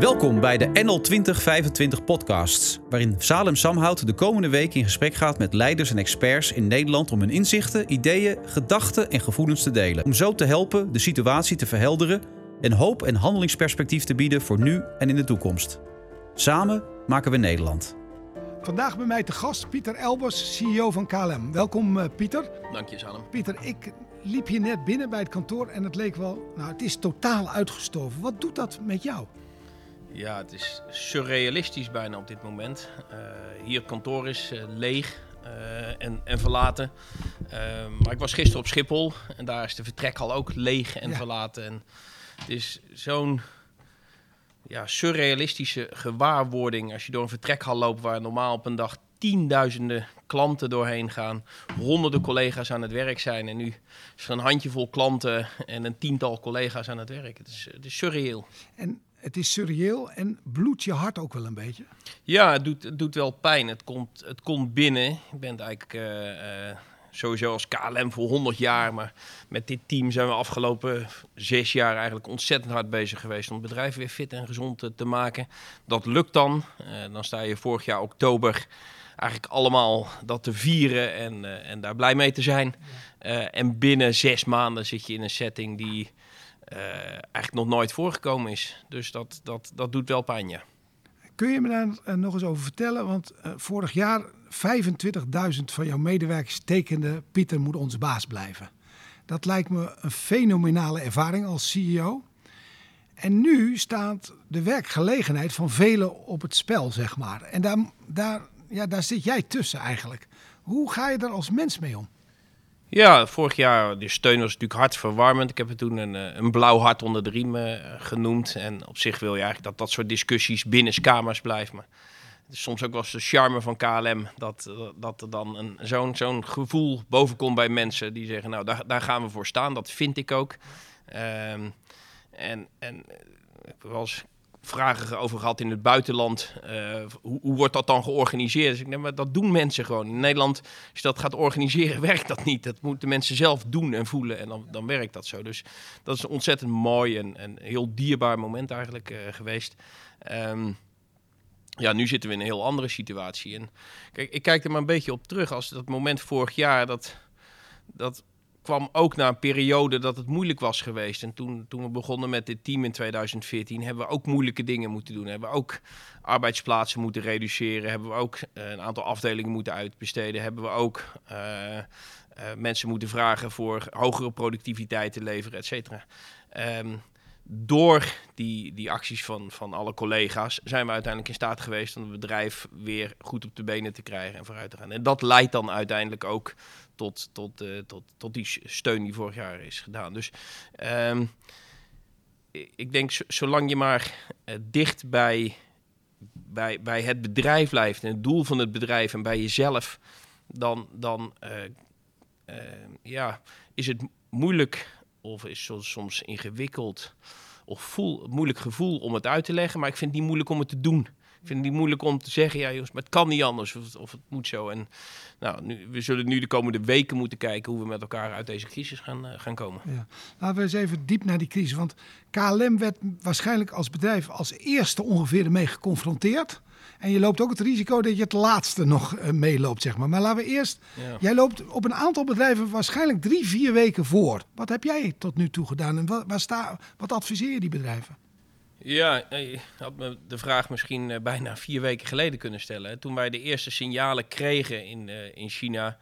Welkom bij de NL 2025 podcasts, waarin Salem Samhout de komende week in gesprek gaat met leiders en experts in Nederland om hun inzichten, ideeën, gedachten en gevoelens te delen. Om zo te helpen de situatie te verhelderen en hoop en handelingsperspectief te bieden voor nu en in de toekomst. Samen maken we Nederland. Vandaag bij mij te gast Pieter Elbers, CEO van KLM. Welkom uh, Pieter. Dank je Salem. Pieter, ik liep hier net binnen bij het kantoor en het leek wel, nou het is totaal uitgestorven. Wat doet dat met jou? Ja, het is surrealistisch bijna op dit moment. Uh, hier kantoor is uh, leeg uh, en, en, verlaten. maar ik was gisteren op Schiphol en daar is de vertrekhal ook leeg en ja. verlaten. En het is zo'n ja, surrealistische gewaarwording als je door een vertrekhal loopt waar normaal op een dag tienduizenden klanten doorheen gaan, honderden collega's aan het werk zijn. En nu is er een handjevol klanten en een tiental collega's aan het werk. Het is, het is surreëel. En het is surreëel en bloedt je hart ook wel een beetje? Ja, het doet, het doet wel pijn. Het komt, het komt binnen. Ik ben eigenlijk uh, uh, sowieso als KLM voor 100 jaar, maar met dit team zijn we afgelopen zes jaar eigenlijk ontzettend hard bezig geweest om het bedrijf weer fit en gezond te, maken. Dat lukt dan. Uh, dan sta je vorig jaar oktober eigenlijk allemaal dat te vieren en, en daar blij mee te zijn. en binnen zes maanden zit je in een setting die eigenlijk nog nooit voorgekomen is. Dus dat, dat, dat doet wel pijn, ja. Kun je me daar uh, nog eens over vertellen? Want uh, vorig jaar 25.000 van jouw medewerkers tekenden... Pieter moet onze baas blijven. Dat lijkt me een fenomenale ervaring als CEO. En nu staat de werkgelegenheid van velen op het spel, zeg maar. En daar, daar, ja, daar zit jij tussen eigenlijk. Hoe ga je er als mens mee om? Ja, vorig jaar, de steun was natuurlijk hartverwarmend. Ik heb het toen een, eh, een blauw hart onder de riem uh, genoemd. En op zich wil je eigenlijk dat dat soort discussies binnen kamers blijven. Maar het is soms ook wel eens de charme van KLM dat, dat er dan zo'n zo'n gevoel bovenkomt bij mensen die zeggen, nou daar, daar gaan we voor staan. Dat vind ik ook. Um, en, en ik eens vragen over gehad in het buitenland. Uh, hoe, hoe, wordt dat dan georganiseerd? Dus ik denk, maar dat doen mensen gewoon. In Nederland, als je dat gaat organiseren, werkt dat niet. Dat moeten mensen zelf doen en voelen en dan, dan werkt dat zo. Dus dat is een ontzettend mooi en, en heel dierbaar moment eigenlijk uh, geweest. Um, ja, nu zitten we in een heel andere situatie. En kijk, ik kijk er maar een beetje op terug als dat moment vorig jaar dat, dat kwam ook na een periode dat het moeilijk was geweest. En toen, toen we begonnen met dit team in 2014, hebben we ook moeilijke dingen moeten doen. Hebben we ook arbeidsplaatsen moeten reduceren. Hebben we ook uh, een aantal afdelingen moeten uitbesteden. Hebben we ook uh, uh, mensen moeten vragen voor hogere productiviteit te leveren, et cetera. Um, door die, die acties van, van alle collega's zijn we uiteindelijk in staat geweest om het bedrijf weer goed op de benen te krijgen en vooruit te gaan. En dat leidt dan uiteindelijk ook tot, tot, uh, tot, tot die steun die vorig jaar is gedaan. Dus um, ik denk, zolang je maar uh, dicht bij, bij, bij het bedrijf blijft en het doel van het bedrijf en bij jezelf, dan, dan uh, ja, is het moeilijk of is soms ingewikkeld of voel, moeilijk gevoel om het uit te leggen, maar ik vind het niet moeilijk om het te doen. Ik vind het niet moeilijk om te zeggen, ja jongens, maar het kan niet anders of, of het moet zo. En nou, nu, we zullen nu de komende weken moeten kijken hoe we met elkaar uit deze crisis gaan, uh, gaan komen. Ja. Laten we eens even diep naar die crisis, want KLM werd waarschijnlijk als bedrijf als eerste ongeveer ermee geconfronteerd. En je loopt ook het risico dat je het laatste nog uh, meeloopt, zeg maar. Maar laten we eerst... Ja. Jij loopt op een aantal bedrijven waarschijnlijk drie, vier weken voor. Wat heb jij tot nu toe gedaan en wat, waar sta, wat adviseer je die bedrijven? Ja, je had me de vraag misschien uh, bijna vier weken geleden kunnen stellen. Toen wij de eerste signalen kregen in, uh, in China...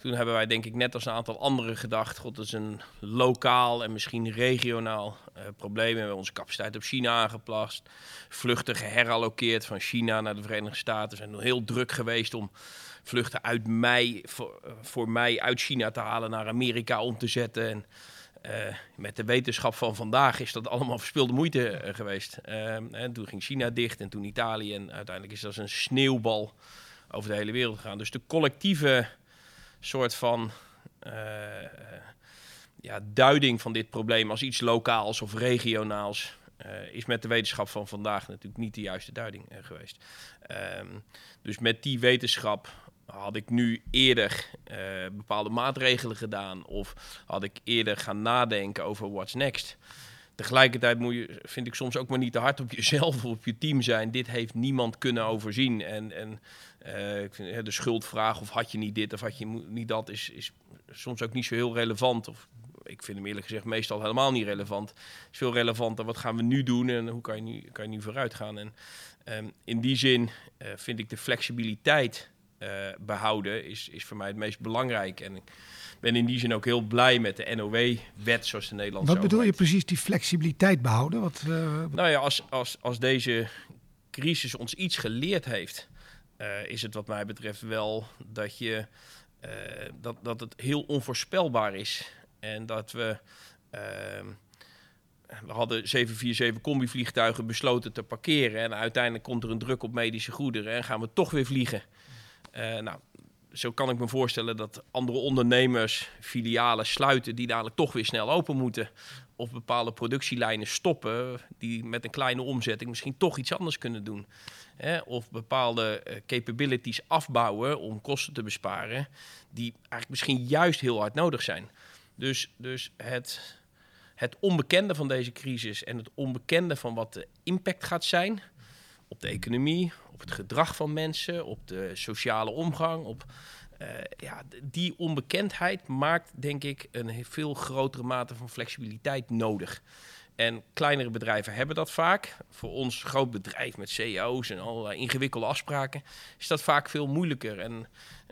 Toen hebben wij denk ik net als een aantal anderen gedacht... God, dat is een lokaal en misschien regionaal uh, probleem. We hebben onze capaciteit op China aangeplast. Vluchten geherallokeerd van China naar de Verenigde Staten. We zijn heel druk geweest om vluchten uit mei, voor, voor mij uit China te halen naar Amerika om te zetten. En uh, met de wetenschap van vandaag is dat allemaal verspilde moeite geweest. En toen ging China dicht en toen Italië. En uiteindelijk is dat als een sneeuwbal over de hele wereld gegaan. Dus de collectieve soort van ja, duiding van dit probleem als iets lokaals of regionaals. is met de wetenschap van vandaag natuurlijk niet de juiste duiding geweest. Um, dus met die wetenschap had ik nu eerder uh, bepaalde maatregelen gedaan of had ik eerder gaan nadenken over what's next, tegelijkertijd moet je, vind ik soms ook maar niet te hard op jezelf of op je team zijn. Dit heeft niemand kunnen overzien. En, en uh, ik vind, de schuldvraag of had je niet dit of had je niet dat is, is soms ook niet zo heel relevant. Of ik vind hem eerlijk gezegd meestal helemaal niet relevant. Het is veel relevanter wat gaan we nu doen en hoe kan je nu, kan je nu vooruit gaan. En um, in die zin uh, vind ik de flexibiliteit uh, behouden is, is voor mij het meest belangrijk. En ik ben in die zin ook heel blij met de NOW-wet zoals de Nederlandse Wat bedoel je precies die flexibiliteit behouden? Wat, uh... Nou ja, als, als, als deze crisis ons iets geleerd heeft, is het wat mij betreft wel dat je dat, dat het heel onvoorspelbaar is. En dat we. Uh, we hadden 747 combi-vliegtuigen besloten te parkeren. En uiteindelijk komt er een druk op medische goederen en gaan we toch weer vliegen. Uh, nou, zo kan ik me voorstellen dat andere ondernemers filialen sluiten die dadelijk toch weer snel open moeten. Of bepaalde productielijnen stoppen die met een kleine omzetting misschien toch iets anders kunnen doen. Hè? Of bepaalde uh, capabilities afbouwen om kosten te besparen die eigenlijk misschien juist heel hard nodig zijn. Dus, dus het, het onbekende van deze crisis en het onbekende van wat de impact gaat zijn op de economie, op het gedrag van mensen, op de sociale omgang, op uh, ja, die onbekendheid maakt denk ik een veel grotere mate van flexibiliteit nodig. En kleinere bedrijven hebben dat vaak. Voor ons groot bedrijf met CEO's en allerlei ingewikkelde afspraken is dat vaak veel moeilijker. En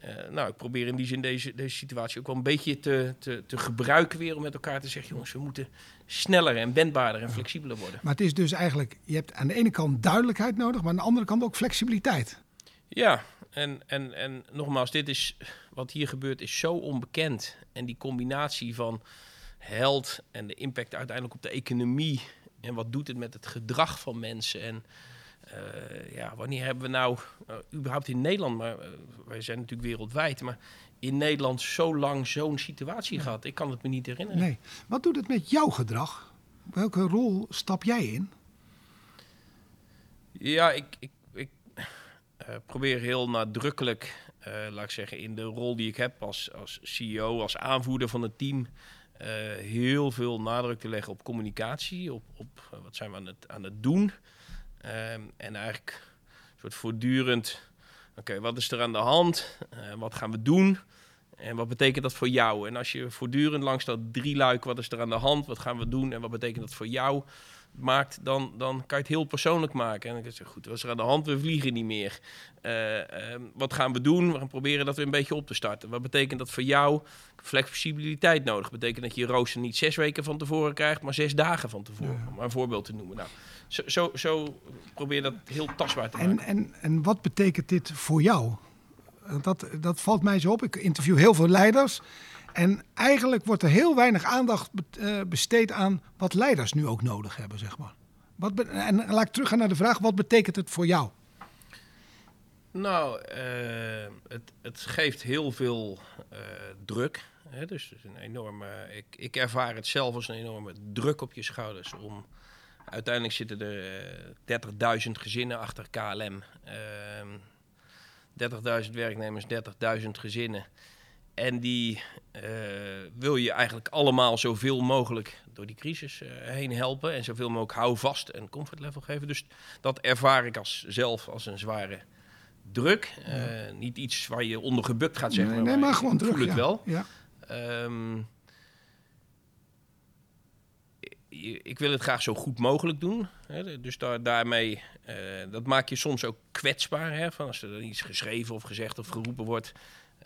uh, nou, ik probeer in die zin deze, deze situatie ook wel een beetje te, te, te gebruiken weer om met elkaar te zeggen, jongens, we moeten sneller en wendbaarder en flexibeler worden. Maar het is dus eigenlijk, je hebt aan de ene kant duidelijkheid nodig, maar aan de andere kant ook flexibiliteit. Ja, en, en, en nogmaals, dit is, wat hier gebeurt is zo onbekend. En die combinatie van held en de impact uiteindelijk op de economie en wat doet het met het gedrag van mensen en uh, ja, wanneer hebben we nou, uh, überhaupt in Nederland, maar uh, wij zijn natuurlijk wereldwijd, maar in Nederland zo lang zo'n situatie gehad? Ik kan het me niet herinneren. Nee. Wat doet het met jouw gedrag? Welke rol stap jij in? Ja, ik probeer heel nadrukkelijk, laat ik zeggen, in de rol die ik heb als, als CEO, als aanvoerder van het team, heel veel nadruk te leggen op communicatie, op, op wat zijn we aan het, aan het doen. Um, en eigenlijk een soort voortdurend, oké, wat is er aan de hand? Wat gaan we doen? En wat betekent dat voor jou? En als je voortdurend langs dat drie luik, wat is er aan de hand? Wat gaan we doen? En wat betekent dat voor jou? Maakt, dan, dan kan je het heel persoonlijk maken. En dan zeg goed, wat is er aan de hand? We vliegen niet meer. Uh, uh, wat gaan we doen? We gaan proberen dat weer een beetje op te starten. Wat betekent dat voor jou? Flexibiliteit nodig. Betekent dat je je rooster niet zes weken van tevoren krijgt, maar zes dagen van tevoren. Ja. Om een voorbeeld te noemen. Nou, zo, zo, zo probeer dat heel tastbaar te maken. En, en, en wat betekent dit voor jou? Dat, dat valt mij zo op. Ik interview heel veel leiders. En eigenlijk wordt er heel weinig aandacht eh, besteed aan wat leiders nu ook nodig hebben, zeg maar. Wat en laat ik teruggaan naar de vraag, wat betekent het voor jou? Nou, uh, het, het, geeft heel veel druk. Hè? Dus een enorme, ik, ik, ervaar het zelf als een enorme druk op je schouders. Om, uiteindelijk zitten er 30.000 gezinnen achter KLM. 30.000 werknemers, 30.000 gezinnen. En die uh, wil je eigenlijk allemaal zoveel mogelijk door die crisis uh, heen helpen. En zoveel mogelijk houvast en comfort level geven. Dus dat ervaar ik als, zelf als een zware druk. Uh, ja. Niet iets waar je onder gebukt gaat zeggen. Nee, nee maar, gewoon druk. voel het ja. wel. Ja. Um, ik wil het graag zo goed mogelijk doen. Hè, dus daar, daarmee, uh, dat maak je soms ook kwetsbaar. Hè, van als er iets geschreven of gezegd of geroepen wordt.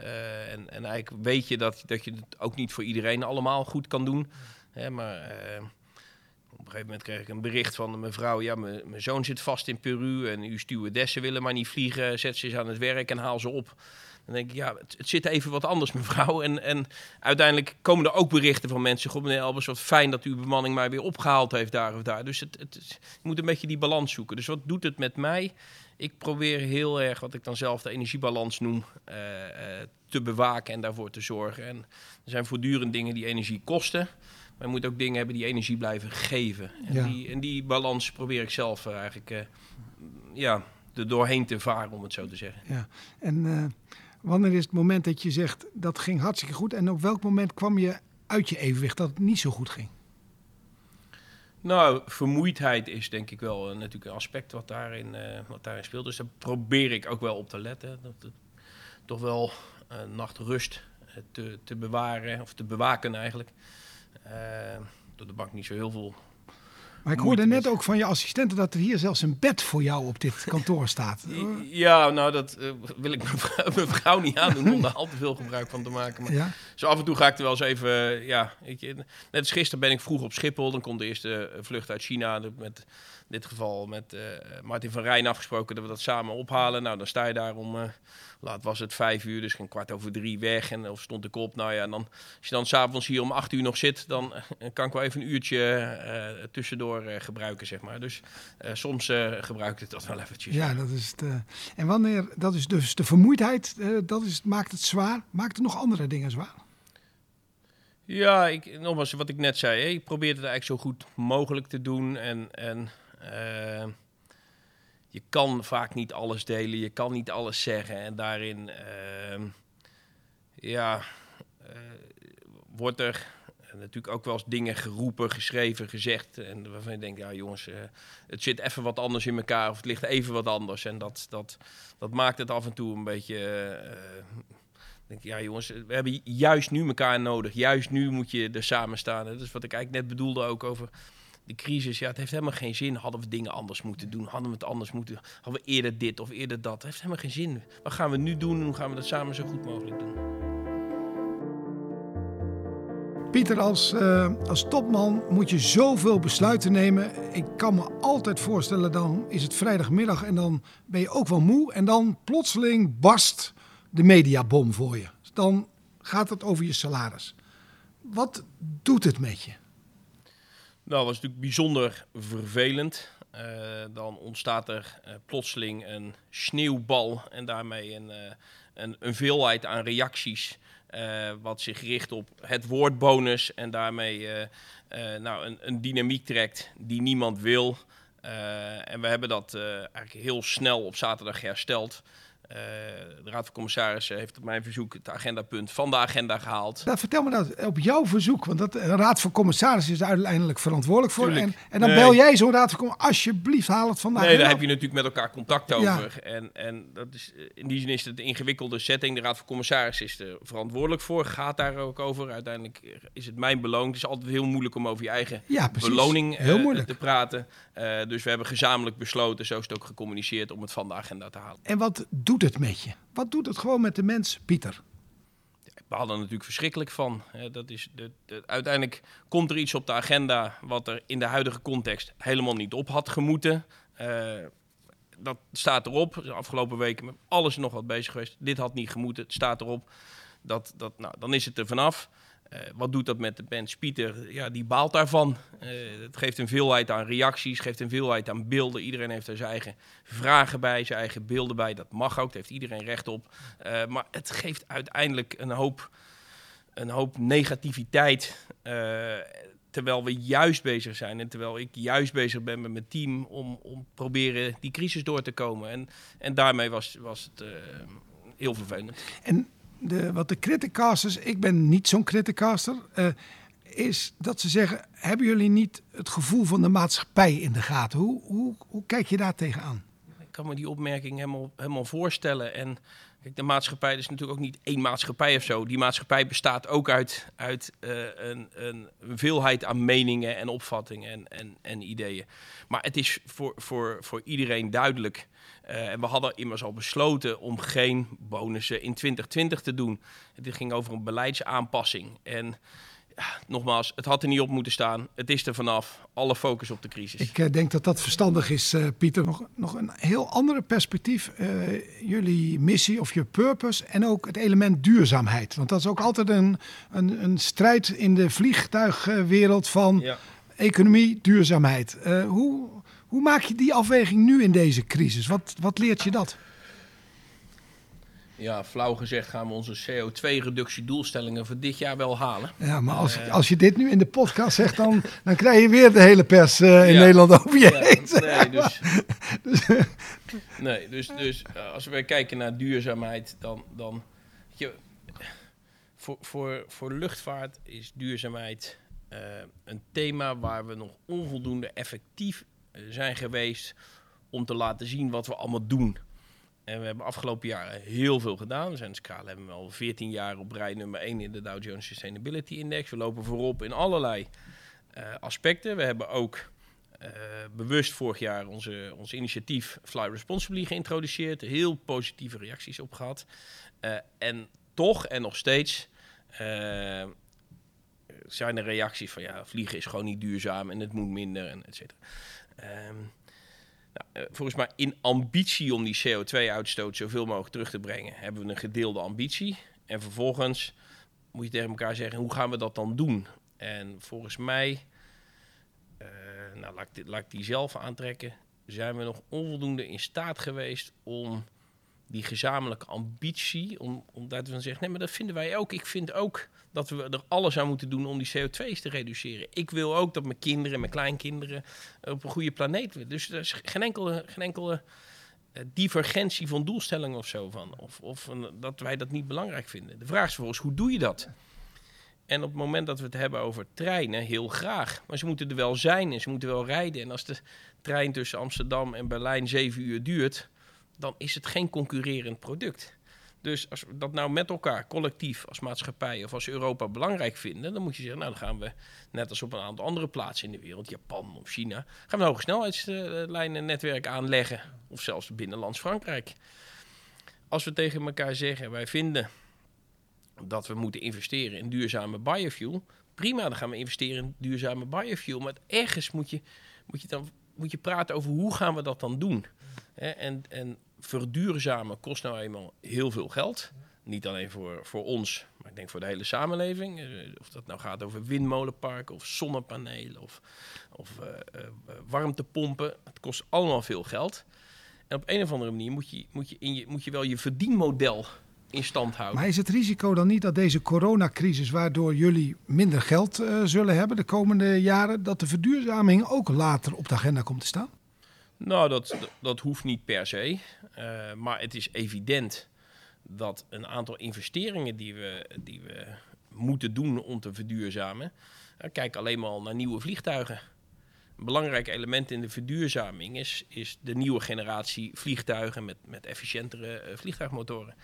Uh, en, en eigenlijk weet je dat, dat je het ook niet voor iedereen allemaal goed kan doen. Hè, maar op een gegeven moment kreeg ik een bericht van mevrouw. Ja, mijn zoon zit vast in Peru en uw stewardessen willen maar niet vliegen. Zet ze eens aan het werk en haal ze op. Dan denk ik, ja, het, zit even wat anders, mevrouw. En, en uiteindelijk komen er ook berichten van mensen. God, meneer Albers, wat fijn dat uw bemanning mij weer opgehaald heeft daar of daar. Dus het, het, je moet een beetje die balans zoeken. Dus wat doet het met mij? Ik probeer heel erg, wat ik dan zelf de energiebalans noem, uh, uh, te bewaken en daarvoor te zorgen. En er zijn voortdurend dingen die energie kosten. Maar je moet ook dingen hebben die energie blijven geven. En, ja. die, en die balans probeer ik zelf uh, eigenlijk ja, er doorheen te varen, om het zo te zeggen. Ja, en wanneer is het moment dat je zegt dat ging hartstikke goed? En op welk moment kwam je uit je evenwicht dat het niet zo goed ging? Nou, vermoeidheid is denk ik wel uh, natuurlijk een aspect wat daarin, wat daarin speelt. Dus daar probeer ik ook wel op te letten. Dat toch wel nachtrust te, te bewaren, of te bewaken eigenlijk. Door de bank niet zo heel veel maar ik hoorde net ook van je assistenten dat er hier zelfs een bed voor jou op dit kantoor staat. Ja, nou dat uh, wil ik mijn vrouw niet aandoen om daar al te veel gebruik van te maken. Maar ja? Zo af en toe ga ik er wel eens even, ja, ik, net als gisteren ben ik vroeg op Schiphol. Dan komt de eerste vlucht uit China met in dit geval met uh, Martin van Rijn afgesproken dat we dat samen ophalen. Nou, dan sta je daar om, laat was het vijf uur, dus een kwart over drie weg. En of stond ik op, nou ja, dan, als je dan s'avonds hier om acht uur nog zit, dan kan ik wel even een uurtje tussendoor gebruiken, zeg maar. Dus soms gebruik ik dat wel eventjes. Ja, dat is het. en wanneer, dat is dus de vermoeidheid, dat is, maakt het zwaar. Maakt het nog andere dingen zwaar? Ja, ik, nogmaals, wat ik net zei, hè, ik probeer het eigenlijk zo goed mogelijk te doen. En, en uh, je kan vaak niet alles delen, je kan niet alles zeggen. En daarin, uh, ja, uh, wordt er natuurlijk ook wel eens dingen geroepen, geschreven, gezegd. En waarvan je denkt, ja jongens, uh, het zit even wat anders in elkaar. Of het ligt even wat anders. En dat, dat, dat maakt het af en toe een beetje... denk ja jongens, we hebben juist nu elkaar nodig. Juist nu moet je er samen staan. Dat is wat ik eigenlijk net bedoelde ook over de crisis, ja, het heeft helemaal geen zin. Hadden we dingen anders moeten doen? Hadden we het anders moeten... Hadden we eerder dit of eerder dat? Het heeft helemaal geen zin. Wat gaan we nu doen en hoe gaan we dat samen zo goed mogelijk doen? Pieter, als, uh, als topman moet je zoveel besluiten nemen. Ik kan me altijd voorstellen, dan is het vrijdagmiddag en dan ben je ook wel moe. En dan plotseling barst de mediabom voor je. Dan gaat het over je salaris. Wat doet het met je? Nou, dat was natuurlijk bijzonder vervelend. Uh, dan ontstaat er uh, plotseling een sneeuwbal en daarmee een, een, een, veelheid aan reacties. Wat zich richt op het woord bonus en daarmee nou, een, een, dynamiek trekt die niemand wil. en we hebben dat eigenlijk heel snel op zaterdag hersteld. Uh, de Raad van Commissarissen heeft op mijn verzoek het agendapunt van de agenda gehaald. Nou, vertel me dat op jouw verzoek, want dat, de Raad van Commissarissen is uiteindelijk verantwoordelijk voor. En, en, dan bel jij zo'n Raad van Commissarissen, alsjeblieft haal het vandaag. Nee, daar heb je natuurlijk met elkaar contact over. En, en dat is, in die zin is het een ingewikkelde setting. De Raad van Commissarissen is er verantwoordelijk voor, gaat daar ook over. Uiteindelijk is het mijn beloon. Het is altijd heel moeilijk om over je eigen ja, beloning uh, te praten. Dus we hebben gezamenlijk besloten, zo is het ook gecommuniceerd, om het van de agenda te halen. En wat doet het met je? Wat doet het gewoon met de mens, Pieter? We hadden natuurlijk verschrikkelijk van. Dat is de, de, uiteindelijk komt er iets op de agenda wat er in de huidige context helemaal niet op had gemoeten. Uh, dat staat erop. De afgelopen weken met alles nog wat bezig geweest. Dit had niet gemoeten. Het staat erop. Dat, dat, nou, dan is het er vanaf. Uh, wat doet dat met de band Pieter? Ja, die baalt daarvan. Uh, het geeft een veelheid aan reacties, geeft een veelheid aan beelden. Iedereen heeft er zijn eigen vragen bij, zijn eigen beelden bij. Dat mag ook, daar heeft iedereen recht op. Uh, maar het geeft uiteindelijk een hoop, een hoop negativiteit. terwijl we juist bezig zijn en terwijl ik juist bezig ben met mijn team om, om proberen die crisis door te komen. En, en daarmee was, was het heel vervelend. En de, wat de criticasters, ik ben niet zo'n criticaster, uh, is dat ze zeggen: hebben jullie niet het gevoel van de maatschappij in de gaten? Hoe, hoe, hoe kijk je daar tegenaan? Ik kan me die opmerking helemaal, helemaal voorstellen. En kijk, de maatschappij is natuurlijk ook niet één maatschappij of zo. Die maatschappij bestaat ook uit, uit uh, een, een, veelheid aan meningen en opvattingen en, en, en ideeën. Maar het is voor, voor, voor iedereen duidelijk uh, en we hadden immers al besloten om geen bonussen in 2020 te doen. Het ging over een beleidsaanpassing. En ja, nogmaals, het had er niet op moeten staan. Het is er vanaf. Alle focus op de crisis. Ik uh, denk dat dat verstandig is, uh, Pieter. Nog, nog een heel andere perspectief. jullie missie of je purpose en ook het element duurzaamheid. Want dat is ook altijd een, een, een strijd in de vliegtuigwereld van ja. economie, duurzaamheid. hoe, hoe maak je die afweging nu in deze crisis? Wat, wat leert je dat? Ja, flauw gezegd gaan we onze CO2-reductiedoelstellingen voor dit jaar wel halen. Ja, maar als, uh, als je dit nu in de podcast zegt, dan, dan krijg je weer de hele pers uh, in ja, Nederland over je ja, heen. Nee, dus, nee, dus, dus als we kijken naar duurzaamheid, dan... dan je, voor, voor, voor luchtvaart is duurzaamheid een thema waar we nog onvoldoende effectief zijn geweest om te laten zien wat we allemaal doen. En we hebben afgelopen jaren heel veel gedaan. We zijn KLM hebben we al 14 jaar op rij nummer 1 in de Dow Jones Sustainability Index. We lopen voorop in allerlei uh, aspecten. We hebben ook uh, bewust vorig jaar onze, ons initiatief Fly Responsibly geïntroduceerd. Heel positieve reacties op gehad. Uh, en toch en nog steeds zijn er reacties van ja, vliegen is gewoon niet duurzaam en het moet minder en et cetera. Um, nou, eh, volgens mij in ambitie om die CO2-uitstoot zoveel mogelijk terug te brengen, hebben we een gedeelde ambitie. En vervolgens moet je tegen elkaar zeggen, hoe gaan we dat dan doen? En volgens mij, uh, nou, laat, ik, ik die zelf aantrekken, zijn we nog onvoldoende in staat geweest om die gezamenlijke ambitie, om, om daar te zeggen, nee, maar dat vinden wij ook. Ik vind ook dat we er alles aan moeten doen om die CO2's te reduceren. Ik wil ook dat mijn kinderen, mijn kleinkinderen op een goede planeet willen. Dus er is geen enkele, geen enkele uh, divergentie van doelstellingen of zo van. Of, of dat wij dat niet belangrijk vinden. De vraag is vervolgens, hoe doe je dat? En op het moment dat we het hebben over treinen, heel graag. Maar ze moeten er wel zijn en ze moeten wel rijden. En als de trein tussen Amsterdam en Berlijn zeven uur duurt, dan is het geen concurrerend product. Dus als we dat nou met elkaar, collectief, als maatschappij of als Europa belangrijk vinden, dan moet je zeggen, nou dan gaan we, net als op een aantal andere plaatsen in de wereld, Japan of China, gaan we een hoge snelheidslijnen netwerk aanleggen. Of zelfs binnenlands Frankrijk. Als we tegen elkaar zeggen, wij vinden dat we moeten investeren in duurzame biofuel, prima, dan gaan we investeren in duurzame biofuel. Maar ergens moet je, moet je dan moet je praten over hoe gaan we dat dan doen. en, en verduurzamen kost nou eenmaal heel veel geld. Niet alleen voor, voor ons, maar ik denk voor de hele samenleving. Eh, of dat nou gaat over windmolenparken of zonnepanelen of, of uh, warmtepompen. Het kost allemaal veel geld. En op een of andere manier moet je, moet je, in je, moet je wel je verdienmodel in stand houden. Maar is het risico dan niet dat deze coronacrisis, waardoor jullie minder geld zullen hebben de komende jaren, dat de verduurzaming ook later op de agenda komt te staan? Nou, dat, dat hoeft niet per se. Uh, maar het is evident dat een aantal investeringen die we, die we moeten doen om te verduurzamen. Uh, kijk alleen maar naar nieuwe vliegtuigen. Een belangrijk element in de verduurzaming is, is de nieuwe generatie vliegtuigen met, met efficiëntere uh, vliegtuigmotoren.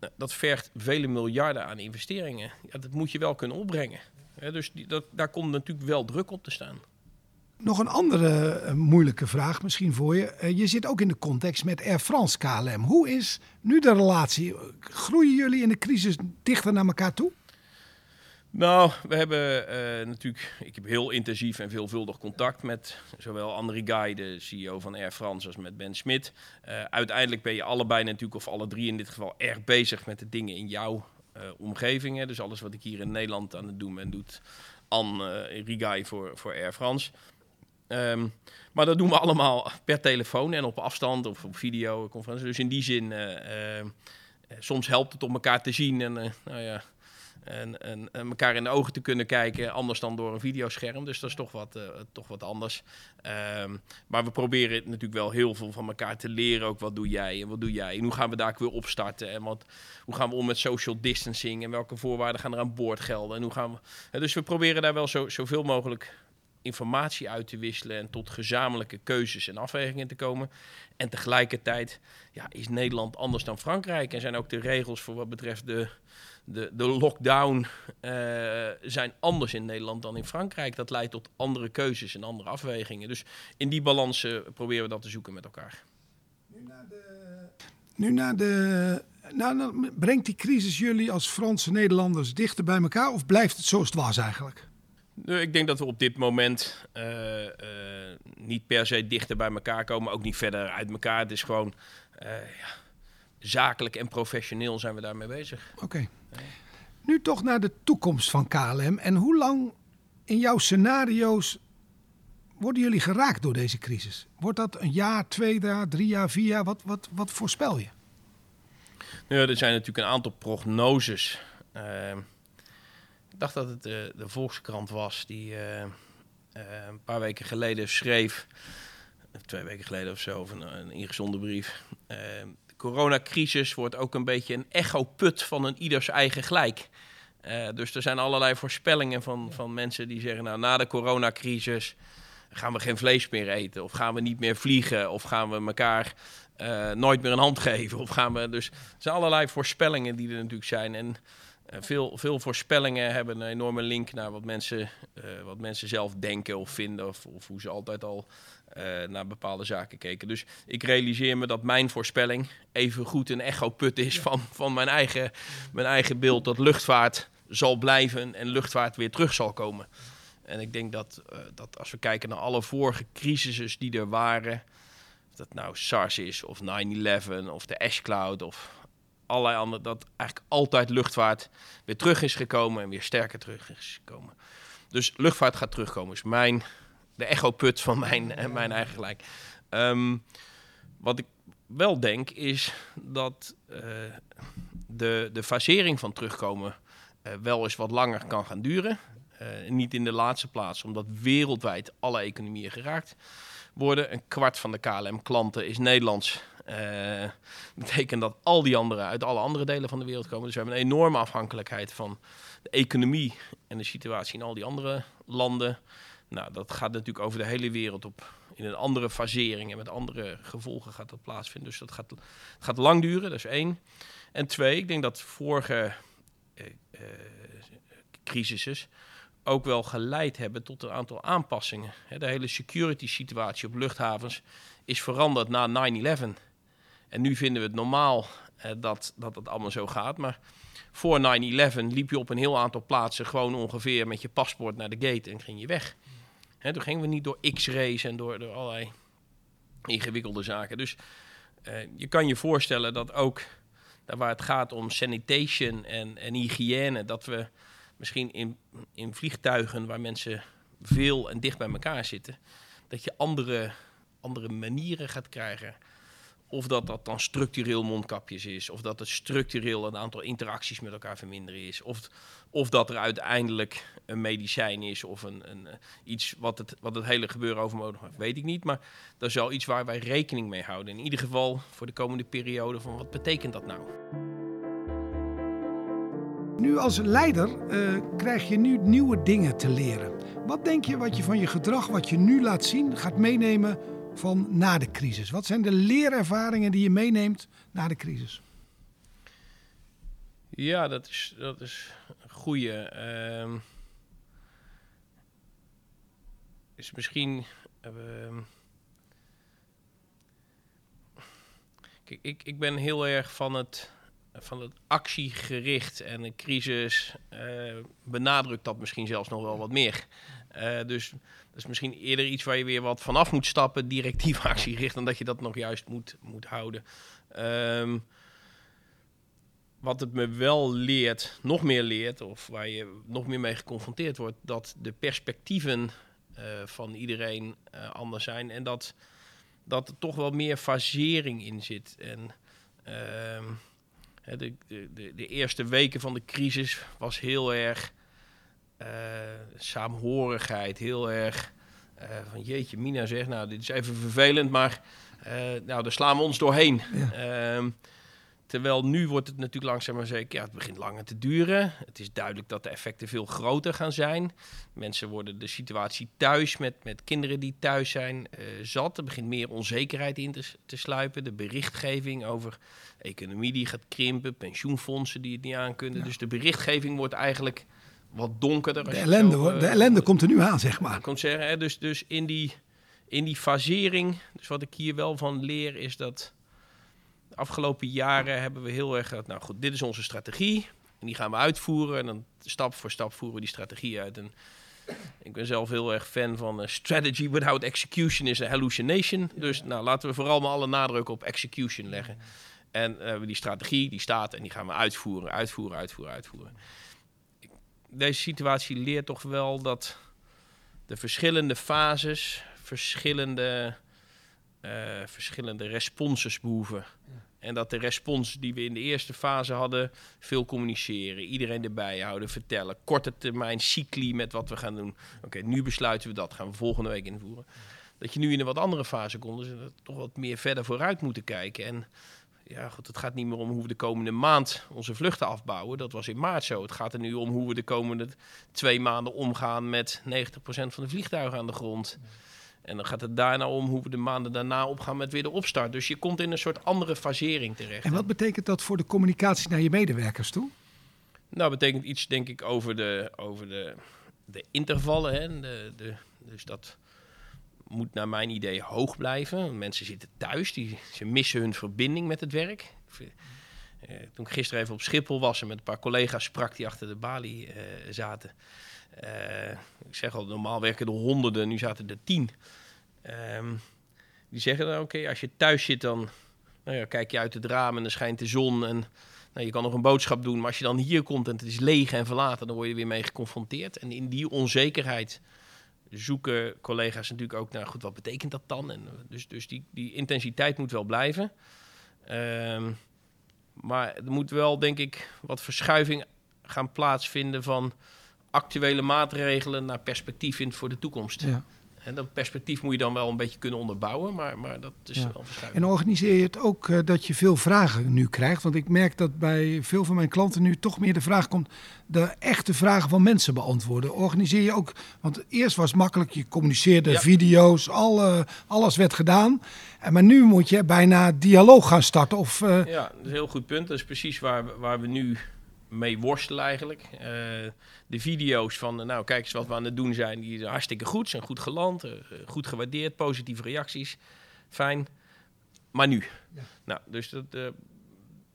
Nou, dat vergt vele miljarden aan investeringen. Ja, dat moet je wel kunnen opbrengen. dus die, dat, daar komt natuurlijk wel druk op te staan. Nog een andere uh, moeilijke vraag misschien voor je. Uh, je zit ook in de context met Air France KLM. Hoe is nu de relatie? Groeien jullie in de crisis dichter naar elkaar toe? Nou, we hebben uh, natuurlijk, ik heb heel intensief en veelvuldig contact met zowel André Guy, de CEO van Air France, als met Ben Smit. uiteindelijk ben je allebei natuurlijk, of alle drie in dit geval, erg bezig met de dingen in jouw omgeving. Dus alles wat ik hier in Nederland aan het doen ben, doet Anne Rigai voor, voor Air France. Um, maar dat doen we allemaal per telefoon en op afstand of op videoconferentie. Dus in die zin, uh, uh, soms helpt het om elkaar te zien en, uh, nou ja, en, en, elkaar in de ogen te kunnen kijken, anders dan door een videoscherm. Dus dat is toch wat, toch wat anders. Um, maar we proberen natuurlijk wel heel veel van elkaar te leren. Ook wat doe jij en wat doe jij en hoe gaan we daar weer opstarten en wat, hoe gaan we om met social distancing en welke voorwaarden gaan er aan boord gelden. En hoe gaan we, dus we proberen daar wel zo, zoveel mogelijk informatie uit te wisselen en tot gezamenlijke keuzes en afwegingen te komen. En tegelijkertijd ja, is Nederland anders dan Frankrijk en zijn ook de regels voor wat betreft de, de, de lockdown uh, zijn anders in Nederland dan in Frankrijk. Dat leidt tot andere keuzes en andere afwegingen. Dus in die balans uh, proberen we dat te zoeken met elkaar. Nu naar de. Nu de nou, brengt die crisis jullie als Franse Nederlanders dichter bij elkaar of blijft het zoals het was eigenlijk? Ik denk dat we op dit moment uh, uh, niet per se dichter bij elkaar komen, ook niet verder uit elkaar. Het is gewoon uh, ja, zakelijk en professioneel zijn we daarmee bezig. Oké. Okay. Nu toch naar de toekomst van KLM. En hoe lang in jouw scenario's worden jullie geraakt door deze crisis? Wordt dat een jaar, twee jaar, drie jaar, vier jaar? Wat, wat, wat voorspel je? Nou, er zijn natuurlijk een aantal prognoses dacht dat het de, de Volkskrant was die uh, uh, een paar weken geleden schreef, twee weken geleden of zo, of een, een ingezonden brief. De coronacrisis wordt ook een beetje een echo-put van een ieders eigen gelijk. Dus er zijn allerlei voorspellingen van, van mensen die zeggen, nou na de coronacrisis gaan we geen vlees meer eten, of gaan we niet meer vliegen, of gaan we elkaar uh, nooit meer een hand geven, of gaan we dus er zijn allerlei voorspellingen die er natuurlijk zijn en veel, veel voorspellingen hebben een enorme link naar wat mensen, wat mensen zelf denken of vinden, of, of hoe ze altijd al uh, naar bepaalde zaken keken. Dus ik realiseer me dat mijn voorspelling even goed een echo-put is van, van mijn, eigen, mijn eigen beeld dat luchtvaart zal blijven en luchtvaart weer terug zal komen. En ik denk dat, uh, dat als we kijken naar alle vorige crisissen die er waren, of dat nou SARS is of 9-11 of de Ash Cloud of allerlei andere, dat eigenlijk altijd luchtvaart weer terug is gekomen en weer sterker terug is gekomen. Dus luchtvaart gaat terugkomen, is mijn de echo-put van mijn, uh, mijn eigen gelijk. Um, wat ik wel denk is dat uh, de, de fasering van terugkomen uh, wel eens wat langer kan gaan duren. niet in de laatste plaats, omdat wereldwijd alle economieën geraakt worden. Een kwart van de KLM-klanten is Nederlands. Uh, betekent dat al die anderen uit alle andere delen van de wereld komen. Dus we hebben een enorme afhankelijkheid van de economie en de situatie in al die andere landen. Nou, dat gaat natuurlijk over de hele wereld op in een andere fasering en met andere gevolgen gaat dat plaatsvinden. Dus dat gaat, gaat lang duren, dat is één. En twee, ik denk dat vorige crisissen ook wel geleid hebben tot een aantal aanpassingen. De hele security situatie op luchthavens is veranderd na 9-11. En nu vinden we het normaal eh, dat, dat het allemaal zo gaat. Maar voor 9-11 liep je op een heel aantal plaatsen gewoon ongeveer met je paspoort naar de gate en ging je weg. Hè, toen gingen we niet door X-rays en door, door allerlei ingewikkelde zaken. Dus uh, je kan je voorstellen dat ook daar waar het gaat om sanitation en, en hygiëne, dat we misschien in, in vliegtuigen waar mensen veel en dicht bij elkaar zitten, dat je andere, andere manieren gaat krijgen of dat dat dan structureel mondkapjes is, of dat het structureel een aantal interacties met elkaar verminderen is, of, of dat er uiteindelijk een medicijn is of een, een, eh, iets wat het, wat het hele gebeuren overmodig maakt, weet ik niet. Maar dat is wel iets waar wij rekening mee houden. In ieder geval voor de komende periode van wat betekent dat nou? Nu als leider uh, krijg je nu nieuwe dingen te leren. Wat denk je wat je van je gedrag, wat je nu laat zien, gaat meenemen van na de crisis? Wat zijn de leerervaringen die je meeneemt na de crisis? Ja, dat is, dat is een goede. Uh, is misschien. Uh, kijk, ik, ik ben heel erg van het, van het actiegericht en een crisis uh, benadrukt dat misschien zelfs nog wel wat meer. Uh, dus dat is misschien eerder iets waar je weer wat vanaf moet stappen, directief actiegericht, dan dat je dat nog juist moet, moet houden. Um, wat het me wel leert, nog meer leert, of waar je nog meer mee geconfronteerd wordt, dat de perspectieven uh, van iedereen uh, anders zijn en dat, dat er toch wel meer fasering in zit. En uh, de, de, de, eerste weken van de crisis was heel erg uh, saamhorigheid, heel erg van jeetje, Mina zegt, nou dit is even vervelend, maar nou daar slaan we ons doorheen. Ja. Ehm, Terwijl nu wordt het natuurlijk langzaam maar zeker, ja, het begint langer te duren. Het is duidelijk dat de effecten veel groter gaan zijn. Mensen worden de situatie thuis met, met kinderen die thuis zijn zat. Er begint meer onzekerheid in te, te sluipen. De berichtgeving over economie die gaat krimpen, pensioenfondsen die het niet aankunnen. Ja. Dus de berichtgeving wordt eigenlijk wat donkerder. De ellende, zo, uh, de ellende komt er nu aan, zeg maar. Komt zeggen, hè, dus, dus in die, in die fasering, dus wat ik hier wel van leer, is dat afgelopen jaren hebben we heel erg nou goed, dit is onze strategie. En die gaan we uitvoeren. En dan stap voor stap voeren we die strategie uit. En ik ben zelf heel erg fan van uh, strategy without execution is a hallucination. Dus nou, laten we vooral maar alle nadruk op execution leggen. En uh, die strategie, die staat en die gaan we uitvoeren, uitvoeren, uitvoeren, uitvoeren. Deze situatie leert toch wel dat de verschillende fases, verschillende, uh, verschillende responses behoeven. Ja. En dat de respons die we in de eerste fase hadden, veel communiceren, iedereen erbij houden, vertellen, korte termijn cycli met wat we gaan doen. Oké, okay, nu besluiten we dat, gaan we volgende week invoeren. Dat je nu in een wat andere fase komt, dus dat toch wat meer verder vooruit moeten kijken. En ja, goed, het gaat niet meer om hoe we de komende maand onze vluchten afbouwen. Dat was in maart zo. Het gaat er nu om hoe we de komende twee maanden omgaan met 90% van de vliegtuigen aan de grond. En dan gaat het daarna om hoe we de maanden daarna opgaan met weer de opstart. Dus je komt in een soort andere fasering terecht. En wat betekent dat voor de communicatie naar je medewerkers toe? Nou, betekent iets denk ik over de, over de, de intervallen. Hè? De, de, dus dat moet naar mijn idee hoog blijven. Mensen zitten thuis, die, ze missen hun verbinding met het werk. Uh, toen ik gisteren even op Schiphol was en met een paar collega's sprak die achter de balie uh, zaten. Uh, ik zeg al, normaal werken er honderden, nu zaten er tien. Um, die zeggen dan, oké, als je thuis zit, dan nou ja, kijk je uit het raam en dan schijnt de zon en nou, je kan nog een boodschap doen. Maar als je dan hier komt en het is leeg en verlaten, dan word je weer mee geconfronteerd. En in die onzekerheid zoeken collega's natuurlijk ook naar, goed, wat betekent dat dan? En dus dus die, die intensiteit moet wel blijven. Um, maar er moet wel, denk ik, wat verschuiving gaan plaatsvinden van actuele maatregelen naar perspectief in voor de toekomst. Ja. En dat perspectief moet je dan wel een beetje kunnen onderbouwen, maar, maar dat is wel verschuiving. En organiseer je het ook uh, dat je veel vragen nu krijgt? Want ik merk dat bij veel van mijn klanten nu toch meer de vraag komt... de echte vragen van mensen beantwoorden. Organiseer je ook... Want eerst was het makkelijk, je communiceerde ja. video's, alle, alles werd gedaan. En maar nu moet je bijna dialoog gaan starten. Of, uh... Ja, dat is een heel goed punt. Dat is precies waar, waar we nu mee worstelen eigenlijk. Uh, de video's van, nou kijk eens wat we aan het doen zijn, die zijn hartstikke goed, zijn goed geland, uh, goed gewaardeerd, positieve reacties, fijn. Maar nu? Ja. Nou, dus dat uh,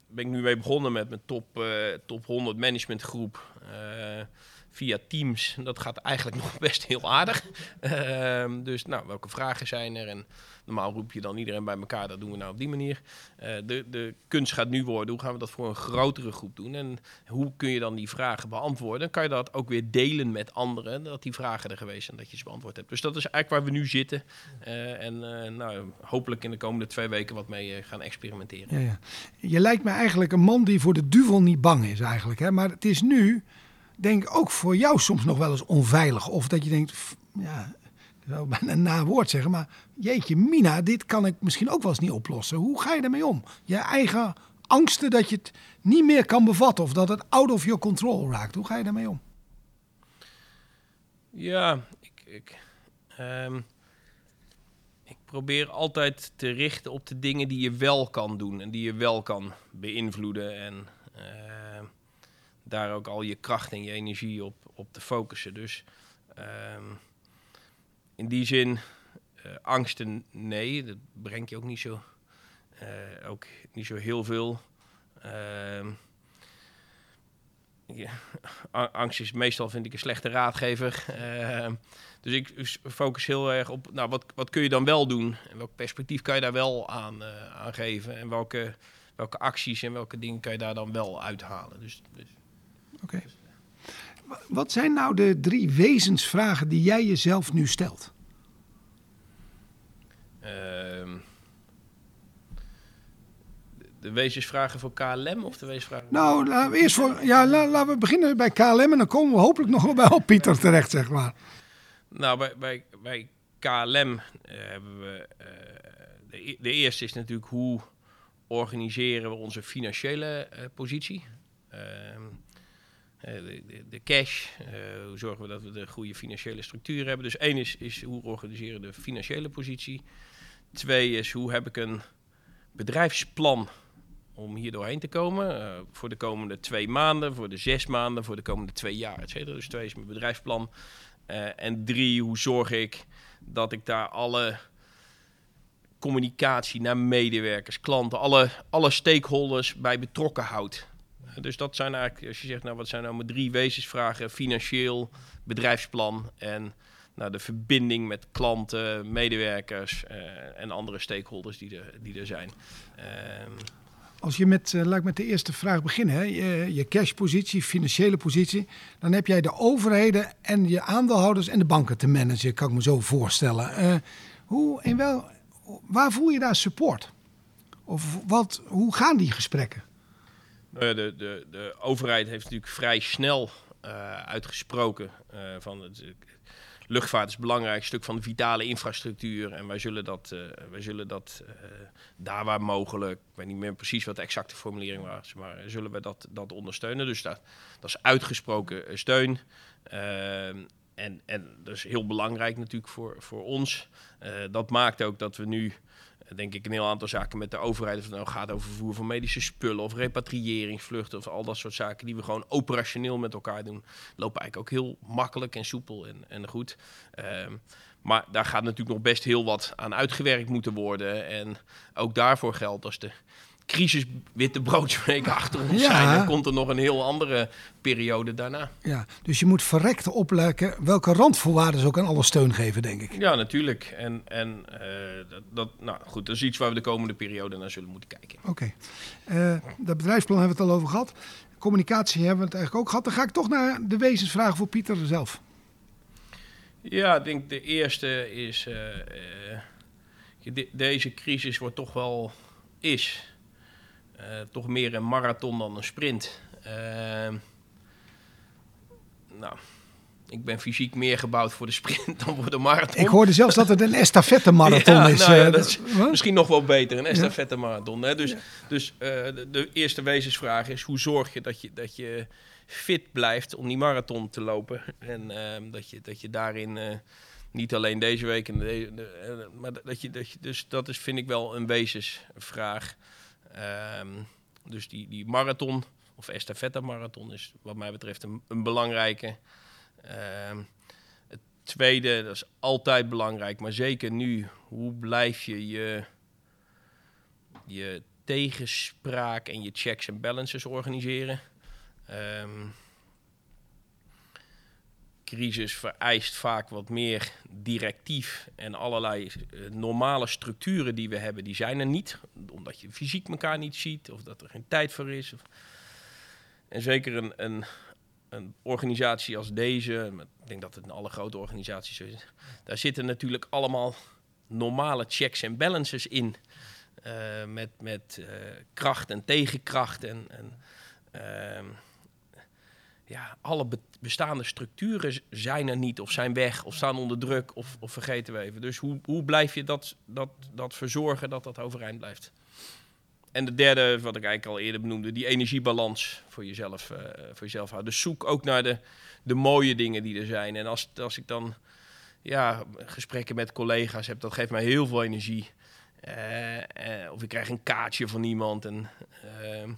ben ik nu mee begonnen met mijn top, top 100 managementgroep via Teams. Dat gaat eigenlijk nog best heel aardig. Ehm, dus nou, welke vragen zijn er? En normaal roep je dan iedereen bij elkaar. Dat doen we nou op die manier. Uh, de, de kunst gaat nu worden. Hoe gaan we dat voor een grotere groep doen? En hoe kun je dan die vragen beantwoorden? Kan je dat ook weer delen met anderen? Dat die vragen er geweest zijn, dat je ze beantwoord hebt. Dus dat is eigenlijk waar we nu zitten. Uh, en uh, nou, hopelijk in de komende twee weken wat mee gaan experimenteren. Ja, ja. Je lijkt me eigenlijk een man die voor de duvel niet bang is eigenlijk. Hè? Maar het is nu denk ook voor jou soms nog wel eens onveilig. Of dat je denkt, ja, ik zou bijna een na woord zeggen, maar jeetje Mina, dit kan ik misschien ook wel eens niet oplossen. Hoe ga je daarmee om? Je eigen angsten dat je het niet meer kan bevatten of dat het out of your control raakt. Hoe ga je daarmee om? Ja, ik, ik, um, ik probeer altijd te richten op de dingen die je wel kan doen en die je wel kan beïnvloeden. En uh, daar ook al je kracht en je energie op, op te focussen. Dus um, in die zin, uh, angsten, nee, dat brengt je ook niet zo, uh, ook niet zo heel veel. Uh, ja, angst is meestal, vind ik, een slechte raadgever. Uh, dus ik focus heel erg op, nou, wat, wat kun je dan wel doen? En welk perspectief kan je daar wel aan, uh, aan geven? En welke, welke acties en welke dingen kan je daar dan wel uithalen? Dus, dus Oké. Okay. Wat zijn nou de drie wezensvragen die jij jezelf nu stelt? Uh, de wezensvragen voor KLM of de wezensvragen? Nou, laten we eerst voor. Ja, laten we beginnen bij KLM en dan komen we hopelijk nog wel bij Pieter terecht, zeg maar. Nou, bij, bij, bij KLM uh, hebben we. Uh, de, de, eerste is natuurlijk hoe organiseren we onze financiële uh, positie. Ehm, de, de, de, cash, hoe zorgen we dat we de goede financiële structuur hebben. Dus één is, is hoe organiseren de financiële positie. Twee is hoe heb ik een bedrijfsplan om hier doorheen te komen. Uh, voor de komende twee maanden, voor de zes maanden, voor de komende twee jaar. Et cetera. Dus twee is mijn bedrijfsplan. En drie, hoe zorg ik dat ik daar alle communicatie naar medewerkers, klanten, alle, alle stakeholders bij betrokken houd. Dus dat zijn eigenlijk, als je zegt, nou wat zijn nou mijn drie wezensvragen, financieel, bedrijfsplan en nou, de verbinding met klanten, medewerkers uh, en andere stakeholders die er, die er zijn. Um, als je met, uh, laat ik met de eerste vraag beginnen, hè? je, je cashpositie, financiële positie, dan heb jij de overheden en je aandeelhouders en de banken te managen, kan ik me zo voorstellen. Uh, hoe, in wel, waar voel je daar support? Of wat, hoe gaan die gesprekken? Nou de, de, de overheid heeft natuurlijk vrij snel uh, uitgesproken van het luchtvaart is een belangrijk stuk van de vitale infrastructuur. En wij zullen dat, wij zullen dat daar waar mogelijk, ik weet niet meer precies wat de exacte formulering was, maar zullen we dat, dat ondersteunen. Dus dat, dat is uitgesproken steun. Uh, en, en dat is heel belangrijk natuurlijk voor, voor ons. dat maakt ook dat we nu denk ik een heel aantal zaken met de overheid. Of het nou gaat over vervoer van medische spullen of repatriëringsvluchten of al dat soort zaken die we gewoon operationeel met elkaar doen. Lopen eigenlijk ook heel makkelijk en soepel en, en goed. Um, maar daar gaat natuurlijk nog best heel wat aan uitgewerkt moeten worden. En ook daarvoor geldt als de crisis witte broodsweken achter ons zijn. Dan komt er nog een heel andere periode daarna. Ja, dus je moet verrekte oplekken welke randvoorwaarden ze ook aan alle steun geven, denk ik. Ja, natuurlijk. En, en uh, dat, dat, nou goed, dat is iets waar we de komende periode naar zullen moeten kijken. Oké. Okay. Uh, dat bedrijfsplan hebben we het al over gehad. Communicatie hebben we het eigenlijk ook gehad. Dan ga ik toch naar de wezensvraag voor Pieter zelf. Ja, ik denk de eerste is... Uh, de, deze crisis wordt toch wel... is toch meer een marathon dan een sprint. Uh, nou, ik ben fysiek meer gebouwd voor de sprint dan voor de marathon. Ik hoorde zelfs dat het een estafette marathon ja, is. Nou ja, dat is misschien nog wel beter, een estafette marathon. Hè? Dus, ja. dus uh, de, de, eerste wezensvraag is: hoe zorg je dat je, dat je fit blijft om die marathon te lopen? En ehm, dat, je, dat je daarin niet alleen deze week, en de, de, maar dat je, dat je, dus dat is, vind ik wel een wezensvraag. Um, dus die, die marathon, of estafette marathon, is wat mij betreft een, een belangrijke. Um, het tweede, dat is altijd belangrijk, maar zeker nu, hoe blijf je je, je tegenspraak en je checks en balances organiseren? Um, crisis vereist vaak wat meer directief en allerlei uh, normale structuren die we hebben, die zijn er niet. Omdat je fysiek elkaar niet ziet of dat er geen tijd voor is. Of... En zeker een, een, een, organisatie als deze, ik denk dat het in alle grote organisaties is, daar zitten natuurlijk allemaal normale checks en balances in. Uh, met met uh, kracht en tegenkracht en, en ehm, ja, alle bestaande structuren zijn er niet, of zijn weg, of staan onder druk, of, of vergeten we even. Dus hoe, hoe blijf je dat, dat, dat verzorgen dat dat overeind blijft? En de derde, wat ik eigenlijk al eerder benoemde, die energiebalans voor jezelf, uh, voor jezelf houden. Dus zoek ook naar de, de mooie dingen die er zijn. En als, als ik dan ja, gesprekken met collega's heb, dat geeft mij heel veel energie. Uh, uh, of ik krijg een kaartje van iemand. En, ehm,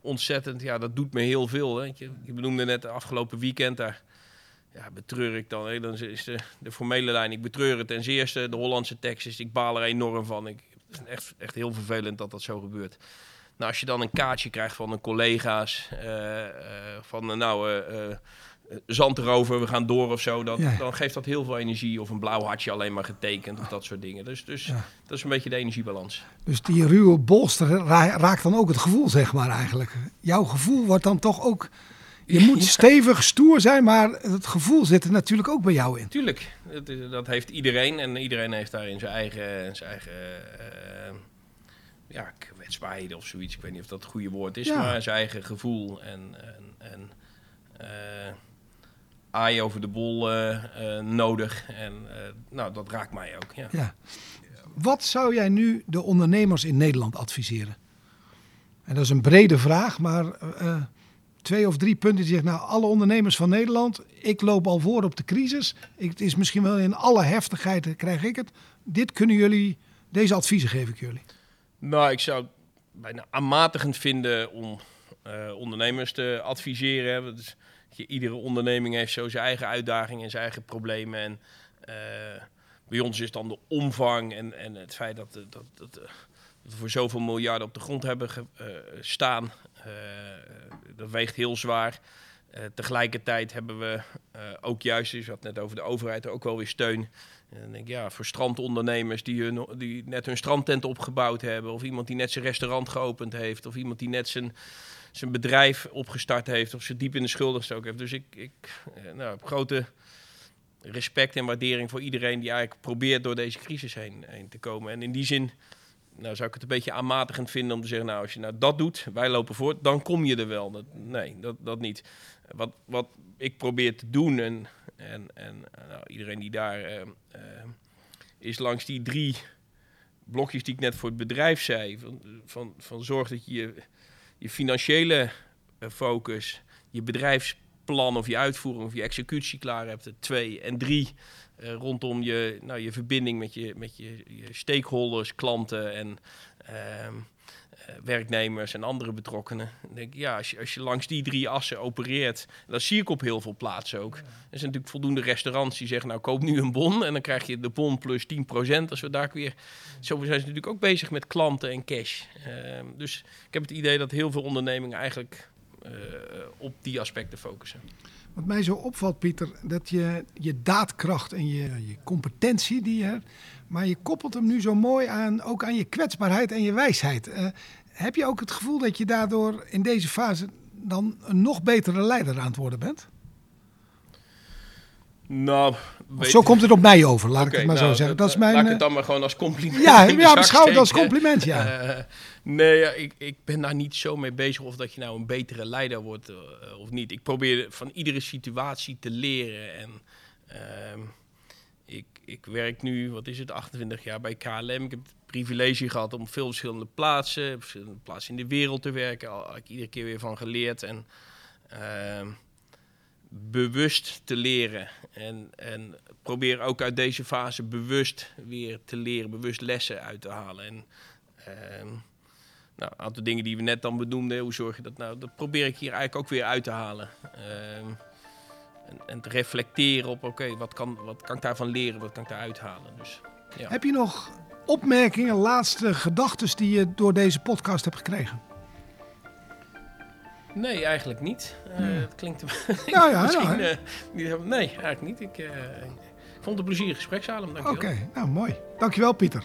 ontzettend, ja, dat doet me heel veel. Je, benoemde net de afgelopen weekend, daar ja, betreur ik dan. Hè. Dan is de, formele lijn, ik betreur het ten zeerste. De Hollandse tekst is, ik baal er enorm van. Ik, het is echt, echt heel vervelend dat dat zo gebeurt. Nou, als je dan een kaartje krijgt van een collega's, uh, uh, van nou, uh, zand erover, we gaan door of zo, dat, ja. dan geeft dat heel veel energie. Of een blauw hartje alleen maar getekend of dat soort dingen. Dus, dus ja. dat is een beetje de energiebalans. Dus die ruwe bolster raakt dan ook het gevoel, zeg maar eigenlijk. Jouw gevoel wordt dan toch ook... Je moet ja. stevig, stoer zijn, maar het gevoel zit er natuurlijk ook bij jou in. Tuurlijk, dat, dat heeft iedereen. En iedereen heeft daarin zijn eigen, zijn eigen uh, ja, kwetsbaarheden of zoiets. Ik weet niet of dat het goede woord is, maar zijn eigen gevoel en... en, en uh, aai over de bol uh, uh, nodig. En uh, nou, dat raakt mij ook. Ja. ja. Wat zou jij nu de ondernemers in Nederland adviseren? En dat is een brede vraag, maar twee of drie punten die zeggen, nou, alle ondernemers van Nederland, ik loop al voor op de crisis. Ik, het is misschien wel in alle heftigheid krijg ik het. Dit kunnen jullie, deze adviezen geef ik jullie. Nou, ik zou bijna aanmatigend vinden om ondernemers te adviseren. Dus, je, iedere onderneming heeft zo zijn eigen uitdagingen en zijn eigen problemen. En uh, bij ons is dan de omvang en, en het feit dat, dat, dat, dat we voor zoveel miljarden op de grond hebben ge, staan. Dat weegt heel zwaar. tegelijkertijd hebben we ook juist, je had net over de overheid, ook wel weer steun. En dan denk ik, ja, voor strandondernemers die, hun, die net hun strandtent opgebouwd hebben, of iemand die net zijn restaurant geopend heeft, of iemand die net zijn zijn bedrijf opgestart heeft of ze diep in de schulden gestoken heeft. Dus ik, ik eh, nou, heb grote respect en waardering voor iedereen die eigenlijk probeert door deze crisis heen, heen te komen. En in die zin nou, zou ik het een beetje aanmatigend vinden om te zeggen, nou, als je nou dat doet, wij lopen voort, dan kom je er wel. Dat, nee, dat, dat niet. wat, wat ik probeer te doen en, en, en nou, iedereen die daar is langs die drie blokjes die ik net voor het bedrijf zei. Van, van, van zorg dat je je financiële focus, je bedrijfsplan of je uitvoering of je executie klaar hebt. Twee. En drie, uh, rondom je, nou, je verbinding met je, met je, je stakeholders, klanten en uh, werknemers en andere betrokkenen. Dan denk ik, ja, als je, als je langs die drie assen opereert, dat zie ik op heel veel plaatsen ook. Er zijn natuurlijk voldoende restaurants die zeggen, nou koop nu een bon en dan krijg je de bon plus 10%. Als we daar weer, zo zijn ze natuurlijk ook bezig met klanten en cash. Uh, dus ik heb het idee dat heel veel ondernemingen eigenlijk uh, op die aspecten focussen. Wat mij zo opvalt, Pieter, dat je je daadkracht en je, je competentie die je hebt, maar je koppelt hem nu zo mooi aan, ook aan je kwetsbaarheid en je wijsheid. Uh, heb je ook het gevoel dat je daardoor in deze fase dan een nog betere leider aan het worden bent? Nou, zo komt het op mij over, laat ik het maar zo nou, zeggen. Dat is mijn, laat ik het dan maar gewoon als compliment. Ja, ja beschouw het als compliment, ja. Uh, nee, ja, ik, ik ben daar niet zo mee bezig of dat je nou een betere leider wordt uh, of niet. Ik probeer van iedere situatie te leren. En uh, ik, werk nu, wat is het, 28 jaar bij KLM. Ik heb het privilege gehad om veel verschillende plaatsen, verschillende plaatsen in de wereld te werken. Al heb ik iedere keer weer van geleerd. En ehm, bewust te leren. En, en probeer ook uit deze fase bewust weer te leren, bewust lessen uit te halen. En uh, nou, een aantal dingen die we net dan benoemden, hoe zorg je dat nou? Dat probeer ik hier eigenlijk ook weer uit te halen. Uh, en, en, te reflecteren op, oké, wat, kan, wat kan ik daarvan leren, wat kan ik daaruit halen. Dus, ja. Heb je nog opmerkingen, laatste gedachten die je door deze podcast hebt gekregen? Nee, eigenlijk niet. Uh, Het klinkt nou ja, misschien, uh, nee, eigenlijk niet. Ik, uh, ik vond het een plezierig gesprek, Salem. Oké, okay, nou mooi. Dankjewel, Pieter.